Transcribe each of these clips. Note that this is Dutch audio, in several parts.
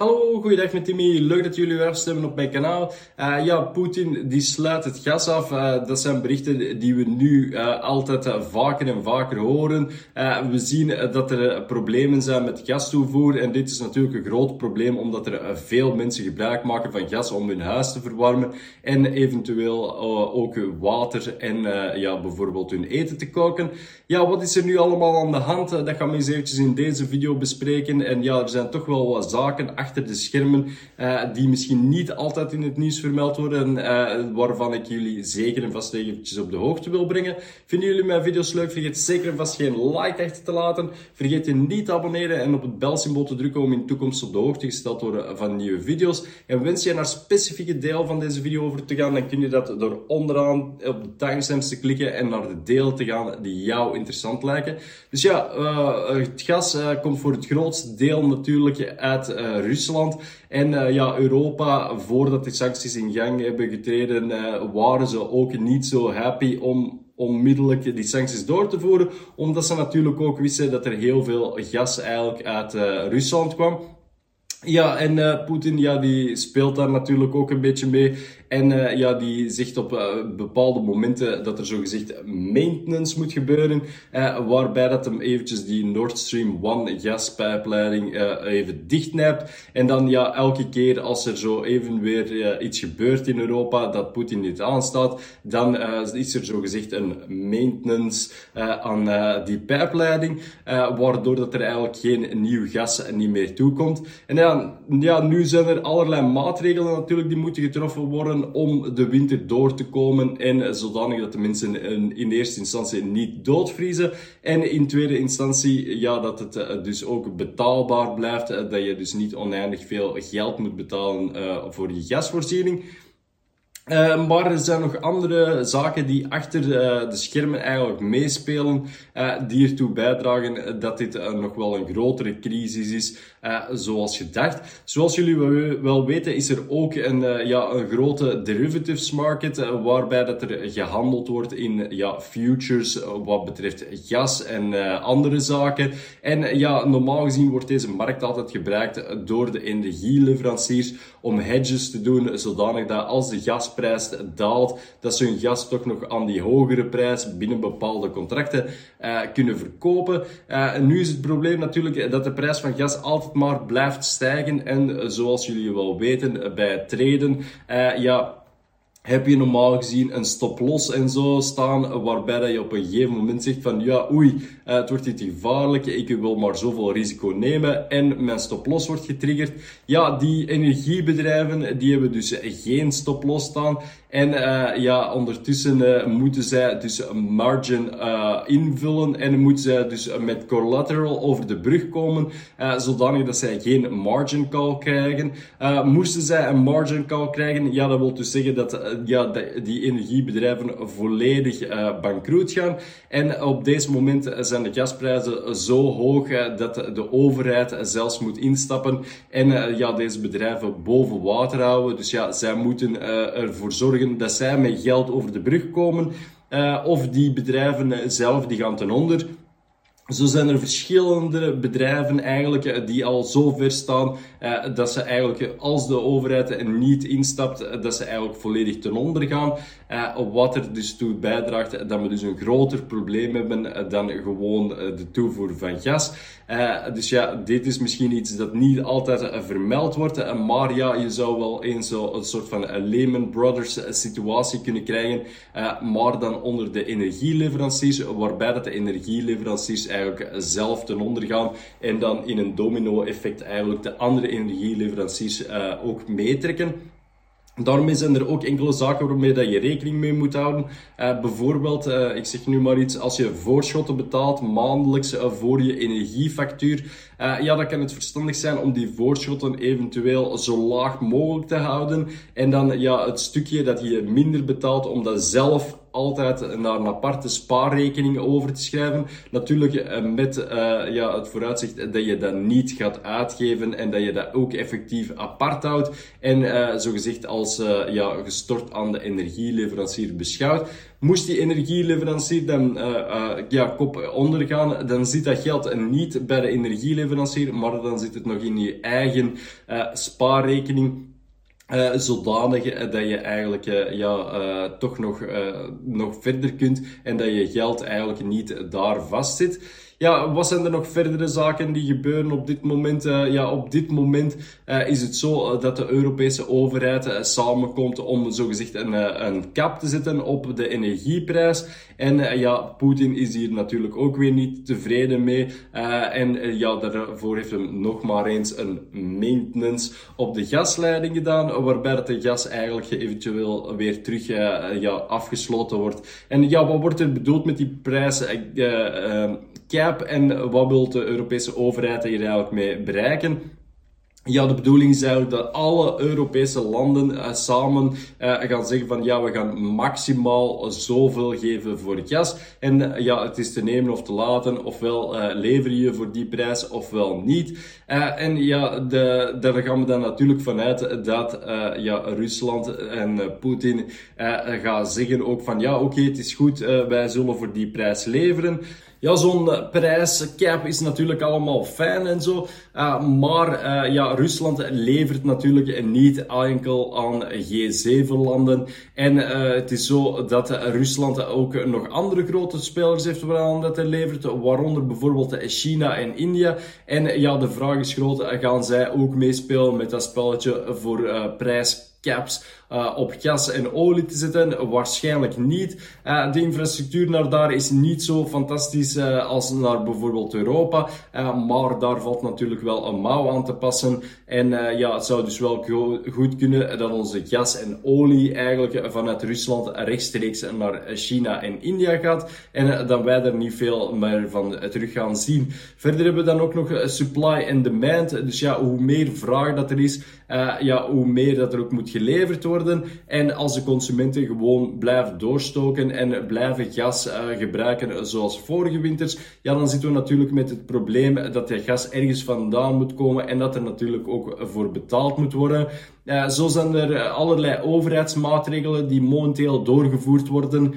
Hallo, goeiedag met Timmy. Leuk dat jullie weer afstemmen op mijn kanaal. Uh, ja, Poetin die sluit het gas af. Uh, dat zijn berichten die we nu uh, altijd vaker en vaker horen. we zien dat er problemen zijn met gastoevoer. En dit is natuurlijk een groot probleem omdat er veel mensen gebruik maken van gas om hun huis te verwarmen. En eventueel ook water en ja, bijvoorbeeld hun eten te koken. Ja, wat is er nu allemaal aan de hand? dat gaan we eens eventjes in deze video bespreken. En ja, er zijn toch wel wat zaken achter de schermen, uh, die misschien niet altijd in het nieuws vermeld worden, uh, waarvan ik jullie zeker en vast eventjes op de hoogte wil brengen. Vinden jullie mijn video's leuk? Vergeet zeker en vast geen like achter te laten. Vergeet je niet te abonneren en op het belsymbool te drukken om in de toekomst op de hoogte gesteld te worden van nieuwe video's. En wens je naar specifieke deel van deze video over te gaan, dan kun je dat door onderaan op de timestamps te klikken en naar de deel te gaan die jou interessant lijken. Dus ja, uh, het gas komt voor het grootste deel natuurlijk uit Rusland. En uh, ja, Europa, voordat die sancties in gang hebben getreden, uh, waren ze ook niet zo happy om onmiddellijk die sancties door te voeren. Omdat ze natuurlijk ook wisten dat er heel veel gas eigenlijk uit uh, Rusland kwam. Ja, en uh, Poetin ja, die speelt daar natuurlijk ook een beetje mee. En uh, ja, die zegt op uh, bepaalde momenten dat er zogezegd maintenance moet gebeuren. waarbij dat hem eventjes die Nord Stream 1 gaspijpleiding even dichtnijpt. En dan ja, elke keer als er zo even weer iets gebeurt in Europa, dat Poetin niet aanstaat, dan is er zogezegd een maintenance aan die pijpleiding. waardoor dat er eigenlijk geen nieuw gas niet meer toekomt. En ja, ja, nu zijn er allerlei maatregelen natuurlijk die moeten getroffen worden om de winter door te komen en zodanig dat de mensen in eerste instantie niet doodvriezen en in tweede instantie ja, dat het eh, dus ook betaalbaar blijft, eh, dat je dus niet oneindig veel geld moet betalen uh, voor je gasvoorziening. Uh, maar er zijn nog andere zaken die achter uh, de schermen eigenlijk meespelen, uh, die ertoe bijdragen dat dit nog wel een grotere crisis is, zoals gedacht. Zoals jullie wel weten is er ook een, ja, een grote derivatives market, waarbij dat er gehandeld wordt in ja, futures wat betreft gas en andere zaken. En ja, normaal gezien wordt deze markt altijd gebruikt door de energieleveranciers om hedges te doen, zodanig dat als de gas gasprijs daalt, dat ze hun gas toch nog aan die hogere prijs binnen bepaalde contracten uh, kunnen verkopen. Uh, nu is het probleem natuurlijk dat de prijs van gas altijd maar blijft stijgen. En zoals jullie wel weten bij traden, uh, ja, heb je normaal gezien een stop-loss en zo staan, waarbij dat je op een gegeven moment zegt van ja, oei, uh, het wordt dit gevaarlijk, ik wil maar zoveel risico nemen en mijn stop-loss wordt getriggerd. Ja, die energiebedrijven, die hebben dus geen stop-loss staan en uh, ja, ondertussen uh, moeten zij dus een margin invullen en moeten zij dus met collateral over de brug komen, zodanig dat zij geen margin call krijgen. moesten zij een margin call krijgen, ja, dat wil dus zeggen dat ja, die energiebedrijven volledig uh, bankroet gaan. En op deze moment zijn de gasprijzen zo hoog uh, dat de overheid zelfs moet instappen en ja, deze bedrijven boven water houden. Dus ja, zij moeten ervoor zorgen dat zij met geld over de brug komen. of die bedrijven zelf die gaan ten onder. Zo zijn er verschillende bedrijven eigenlijk eh, die al zo ver staan eh, dat ze eigenlijk, als de overheid er niet instapt, eh, dat ze eigenlijk volledig ten onder gaan. Uh, wat er dus toe bijdraagt dat we dus een groter probleem hebben dan gewoon de toevoer van gas. dus ja, dit is misschien iets dat niet altijd vermeld wordt, maar ja, je zou wel eens een soort van Lehman Brothers situatie kunnen krijgen, maar dan onder de energieleveranciers, waarbij dat de energieleveranciers eigenlijk zelf ten onder gaan en dan in een domino-effect eigenlijk de andere energieleveranciers ook meetrekken. Daarmee zijn er ook enkele zaken waarmee dat je rekening mee moet houden. Uh, bijvoorbeeld, uh, ik zeg nu maar iets, als je voorschotten betaalt maandelijks uh, voor je energiefactuur, ja, dan kan het verstandig zijn om die voorschotten eventueel zo laag mogelijk te houden. En dan ja, het stukje dat je minder betaalt, om dat zelf altijd naar een aparte spaarrekening over te schrijven. Natuurlijk met ja, het vooruitzicht dat je dat niet gaat uitgeven en dat je dat ook effectief apart houdt. En zo gezegd als ja, gestort aan de energieleverancier beschouwt. Moest die energieleverancier dan uh, uh, ja, kop ondergaan, dan zit dat geld niet bij de energieleverancier, maar dan zit het nog in je eigen uh, spaarrekening. Uh, zodanig dat je eigenlijk uh, ja, uh, toch nog, nog verder kunt en dat je geld eigenlijk niet daar vastzit. Ja, wat zijn er nog verdere zaken die gebeuren op dit moment? Uh, ja, op dit moment uh, is het zo uh, dat de Europese overheid samenkomt om zogezegd een, een cap te zetten op de energieprijs. En ja, Poetin is hier natuurlijk ook weer niet tevreden mee. en ja, daarvoor heeft hem nog maar eens een maintenance op de gasleiding gedaan, waarbij de gas eigenlijk eventueel weer terug ja, afgesloten wordt. En ja, wat wordt er bedoeld met die prijs? Cap en wat wil de Europese overheid hier eigenlijk mee bereiken? Ja, de bedoeling is eigenlijk dat alle Europese landen uh, samen uh, gaan zeggen van ja, we gaan maximaal zoveel geven voor gas. En uh, ja, het is te nemen of te laten, ofwel lever je voor die prijs ofwel niet. en ja, de, daar gaan we dan natuurlijk vanuit dat ja, Rusland en Poetin gaan zeggen ook van ja, oké, het is goed, wij zullen voor die prijs leveren. Ja, zo'n eh, prijscap is natuurlijk allemaal fijn en zo. Uh, maar uh, ja, Rusland levert natuurlijk niet enkel aan G7-landen. En het is zo dat Rusland ook nog andere grote spelers heeft waaraan dat hij levert. Waaronder bijvoorbeeld China en India. En ja, de vraag is groot, gaan zij ook meespelen met dat spelletje voor prijs caps uh, op gas en olie te zetten? Waarschijnlijk niet. Uh, de infrastructuur naar daar is niet zo fantastisch uh, als naar bijvoorbeeld Europa. maar daar valt natuurlijk wel een mouw aan te passen. En ja, het zou dus wel goed kunnen dat onze gas en olie eigenlijk vanuit Rusland rechtstreeks naar China en India gaat. En dan wij er niet veel meer van terug gaan zien. Verder hebben we dan ook nog supply and demand. Dus ja, hoe meer vraag dat er is, ja, hoe meer dat er ook moet geleverd worden. En als de consumenten gewoon blijven doorstoken en blijven gas uh, gebruiken zoals vorige winters, ja, dan zitten we natuurlijk met het probleem dat je gas ergens vandaan moet komen en dat er natuurlijk ook voor betaald moet worden. Zo zijn er allerlei overheidsmaatregelen die momenteel doorgevoerd worden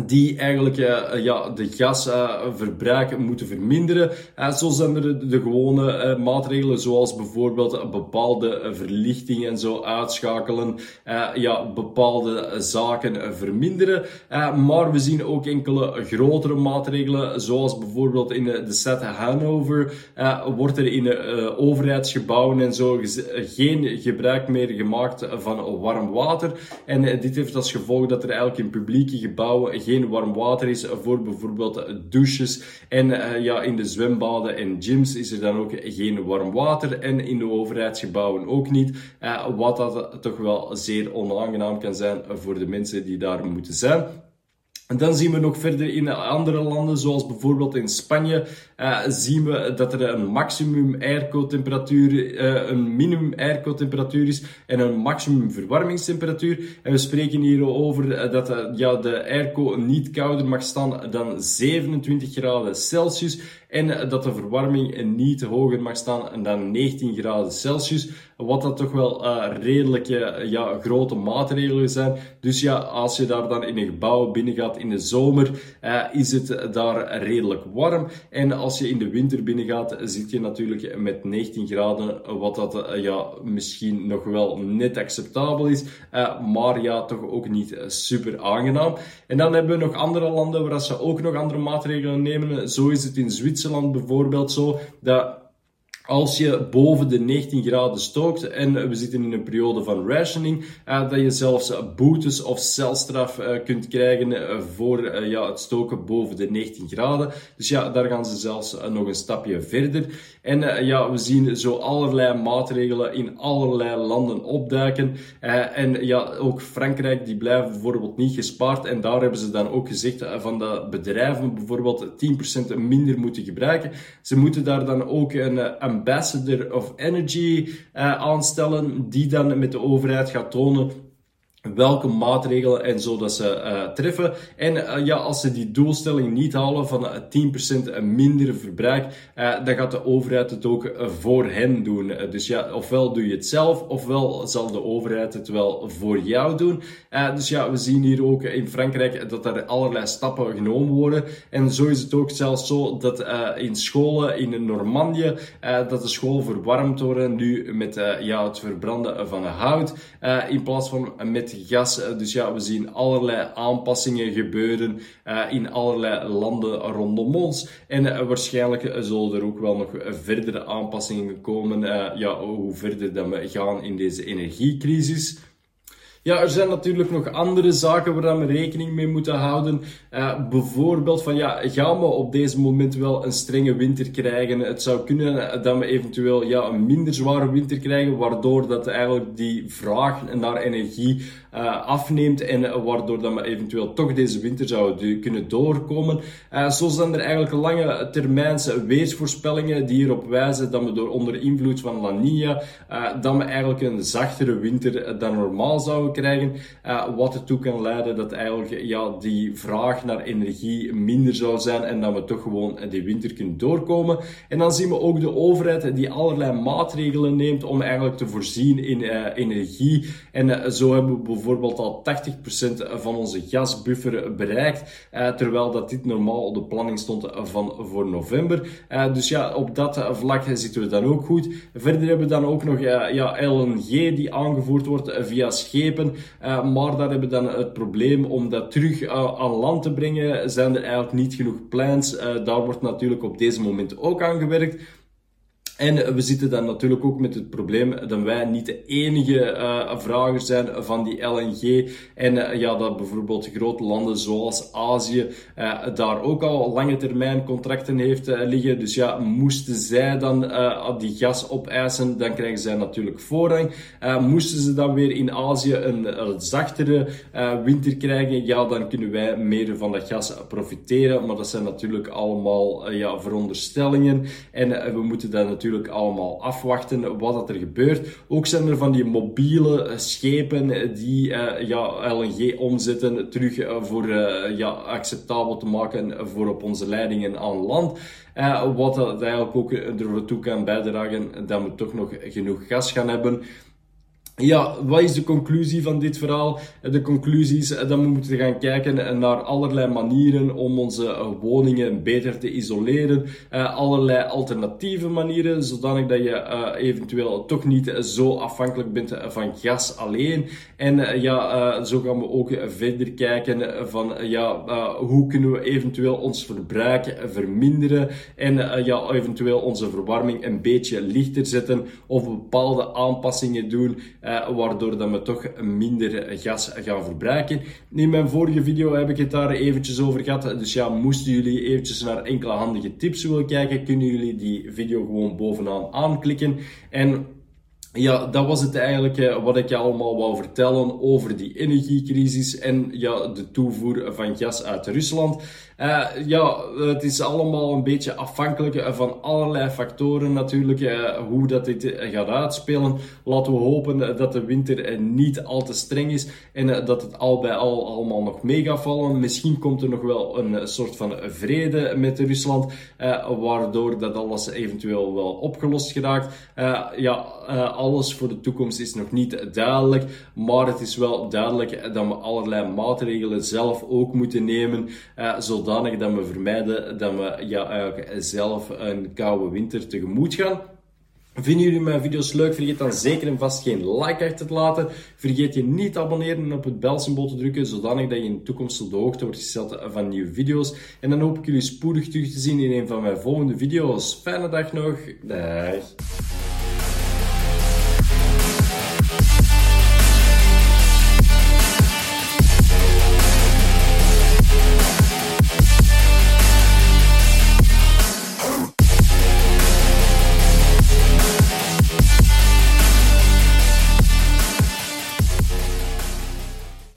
die eigenlijk uh, ja, de gasverbruik uh, moeten verminderen. Zo zijn er de, gewone maatregelen, zoals bijvoorbeeld bepaalde verlichting en zo uitschakelen, ja, bepaalde zaken verminderen. maar we zien ook enkele grotere maatregelen, zoals bijvoorbeeld in de stad Hanover wordt er in overheidsgebouwen en zo geen gebruik meer gemaakt van warm water. En dit heeft als gevolg dat er eigenlijk in publieke gebouwen geen warm water is voor bijvoorbeeld douches. En uh, ja, in de zwembaden en gyms is er dan ook geen warm water. En in de overheidsgebouwen ook niet. Uh, wat dat toch wel zeer onaangenaam kan zijn voor de mensen die daar moeten zijn. En dan zien we nog verder in andere landen, zoals bijvoorbeeld in Spanje, uh, zien we dat er een maximum airco-temperatuur, uh, een minimum airco-temperatuur is en een maximum verwarmingstemperatuur. En we spreken hier over dat uh, ja, de airco niet kouder mag staan dan 27 graden Celsius en dat de verwarming niet hoger mag staan dan 19 graden Celsius. Wat dat toch wel redelijke ja, grote maatregelen zijn. Dus ja, als je daar dan in een gebouw binnen gaat in de zomer, uh, is het daar redelijk warm. En als je in de winter binnen gaat, zit je natuurlijk met 19 graden, wat dat uh, ja, misschien nog wel net acceptabel is. maar ja, toch ook niet super aangenaam. En dan hebben we nog andere landen waar ze ook nog andere maatregelen nemen. Zo is het in Zwitserland bijvoorbeeld zo dat als je boven de 19 graden stookt en we zitten in een periode van rationing, uh, dat je zelfs boetes of celstraf uh, kunt krijgen uh, voor ja, het stoken boven de 19 graden. Dus ja, daar gaan ze zelfs nog een stapje verder. En ja, we zien zo allerlei maatregelen in allerlei landen opduiken. en ja, ook Frankrijk, die blijven bijvoorbeeld niet gespaard. En daar hebben ze dan ook gezegd van dat bedrijven bijvoorbeeld 10% minder moeten gebruiken. Ze moeten daar dan ook een ambassador of energy uh, aanstellen, die dan met de overheid gaat tonen welke maatregelen en zo dat ze uh, treffen. En uh, ja, als ze die doelstelling niet halen van uh, 10% minder verbruik, dan gaat de overheid het ook voor hen doen. dus ja, ofwel doe je het zelf, ofwel zal de overheid het wel voor jou doen. dus ja, we zien hier ook in Frankrijk dat er allerlei stappen genomen worden. En zo is het ook zelfs zo dat in scholen in Normandië, dat de scholen verwarmd worden nu met ja, het verbranden van hout, in plaats van met gas. Eh, dus ja, we zien allerlei aanpassingen gebeuren uh, in allerlei landen rondom ons. En uh, waarschijnlijk zullen er ook wel nog verdere aanpassingen komen, ja, hoe verder dat we gaan in deze energiecrisis. Ja, er zijn natuurlijk nog andere zaken waar we rekening mee moeten houden. Uh, bijvoorbeeld van ja, gaan we op deze moment wel een strenge winter krijgen? Het zou kunnen dat we eventueel ja, een minder zware winter krijgen, waardoor dat eigenlijk die vraag naar energie uh, afneemt en waardoor dat we eventueel toch deze winter zouden kunnen doorkomen. Uh, zo zijn er eigenlijk lange termijnse weersvoorspellingen die erop wijzen dat we door onder invloed van La Nina, dat we eigenlijk een zachtere winter dan normaal zouden krijgen, uh, wat ertoe kan leiden dat eigenlijk ja, die vraag naar energie minder zou zijn en dat we toch gewoon die winter kunnen doorkomen. En dan zien we ook de overheid die allerlei maatregelen neemt om eigenlijk te voorzien in uh, energie. En uh, zo hebben we bijvoorbeeld al 80% van onze gasbuffer bereikt, terwijl dat dit normaal op de planning stond van voor november. dus ja, op dat vlak zitten we dan ook goed. Verder hebben we dan ook nog ja, LNG die aangevoerd wordt via schepen. Uh, maar daar hebben we dan het probleem om dat terug uh, aan land te brengen. Zijn er eigenlijk niet genoeg plans. Uh, daar wordt natuurlijk op deze moment ook aan gewerkt. En we zitten dan natuurlijk ook met het probleem dat wij niet de enige uh, vrager zijn van die LNG. En uh, ja, dat bijvoorbeeld grote landen zoals Azië uh, daar ook al lange termijn contracten heeft liggen. Dus ja, moesten zij dan die gas opeisen, dan krijgen zij natuurlijk voorrang. moesten ze dan weer in Azië een, een zachtere winter krijgen, ja, dan kunnen wij meer van dat gas profiteren. Maar dat zijn natuurlijk allemaal ja, veronderstellingen. En we moeten dan natuurlijk natuurlijk allemaal afwachten wat er gebeurt. Ook zijn er van die mobiele eh, schepen die uh, ja, LNG omzetten terug uh, voor ja, acceptabel te maken voor op onze leidingen aan land. wat dat eigenlijk ook ertoe kan bijdragen dat we toch nog genoeg gas gaan hebben. Ja, wat is de conclusie van dit verhaal? De conclusie is dat we moeten gaan kijken naar allerlei manieren om onze woningen beter te isoleren. Allerlei alternatieve manieren, zodanig dat je eventueel toch niet zo afhankelijk bent van gas alleen. En ja, zo gaan we ook verder kijken van ja, hoe kunnen we eventueel ons verbruik verminderen en ja, eventueel onze verwarming een beetje lichter zetten of bepaalde aanpassingen doen. Uh, waardoor dat we toch minder gas gaan verbruiken. In mijn vorige video heb ik het daar eventjes over gehad. Dus ja, moesten jullie eventjes naar enkele handige tips willen kijken, kunnen jullie die video gewoon bovenaan aanklikken. En ja, dat was het eigenlijk eh, wat ik je allemaal wou vertellen over die energiecrisis en ja, de toevoer van gas uit Rusland. Uh, ja, het is allemaal een beetje afhankelijk van allerlei factoren natuurlijk, uh, hoe dat dit gaat uitspelen. Laten we hopen dat de winter niet al te streng is en dat het al bij al allemaal nog mee gaat vallen. Misschien komt er nog wel een soort van vrede met Rusland, waardoor dat alles eventueel wel opgelost geraakt. ja, alles voor de toekomst is nog niet duidelijk, maar het is wel duidelijk dat we allerlei maatregelen zelf ook moeten nemen, uh, dat we vermijden dat we ja, zelf een koude winter tegemoet gaan. Vinden jullie mijn video's leuk? Vergeet dan zeker en vast geen like achter te laten. Vergeet je niet te abonneren en op het belsymbool te drukken, zodanig dat je in de toekomst op de hoogte wordt gesteld van nieuwe video's. En dan hoop ik jullie spoedig terug te zien in een van mijn volgende video's. Fijne dag nog. Dag.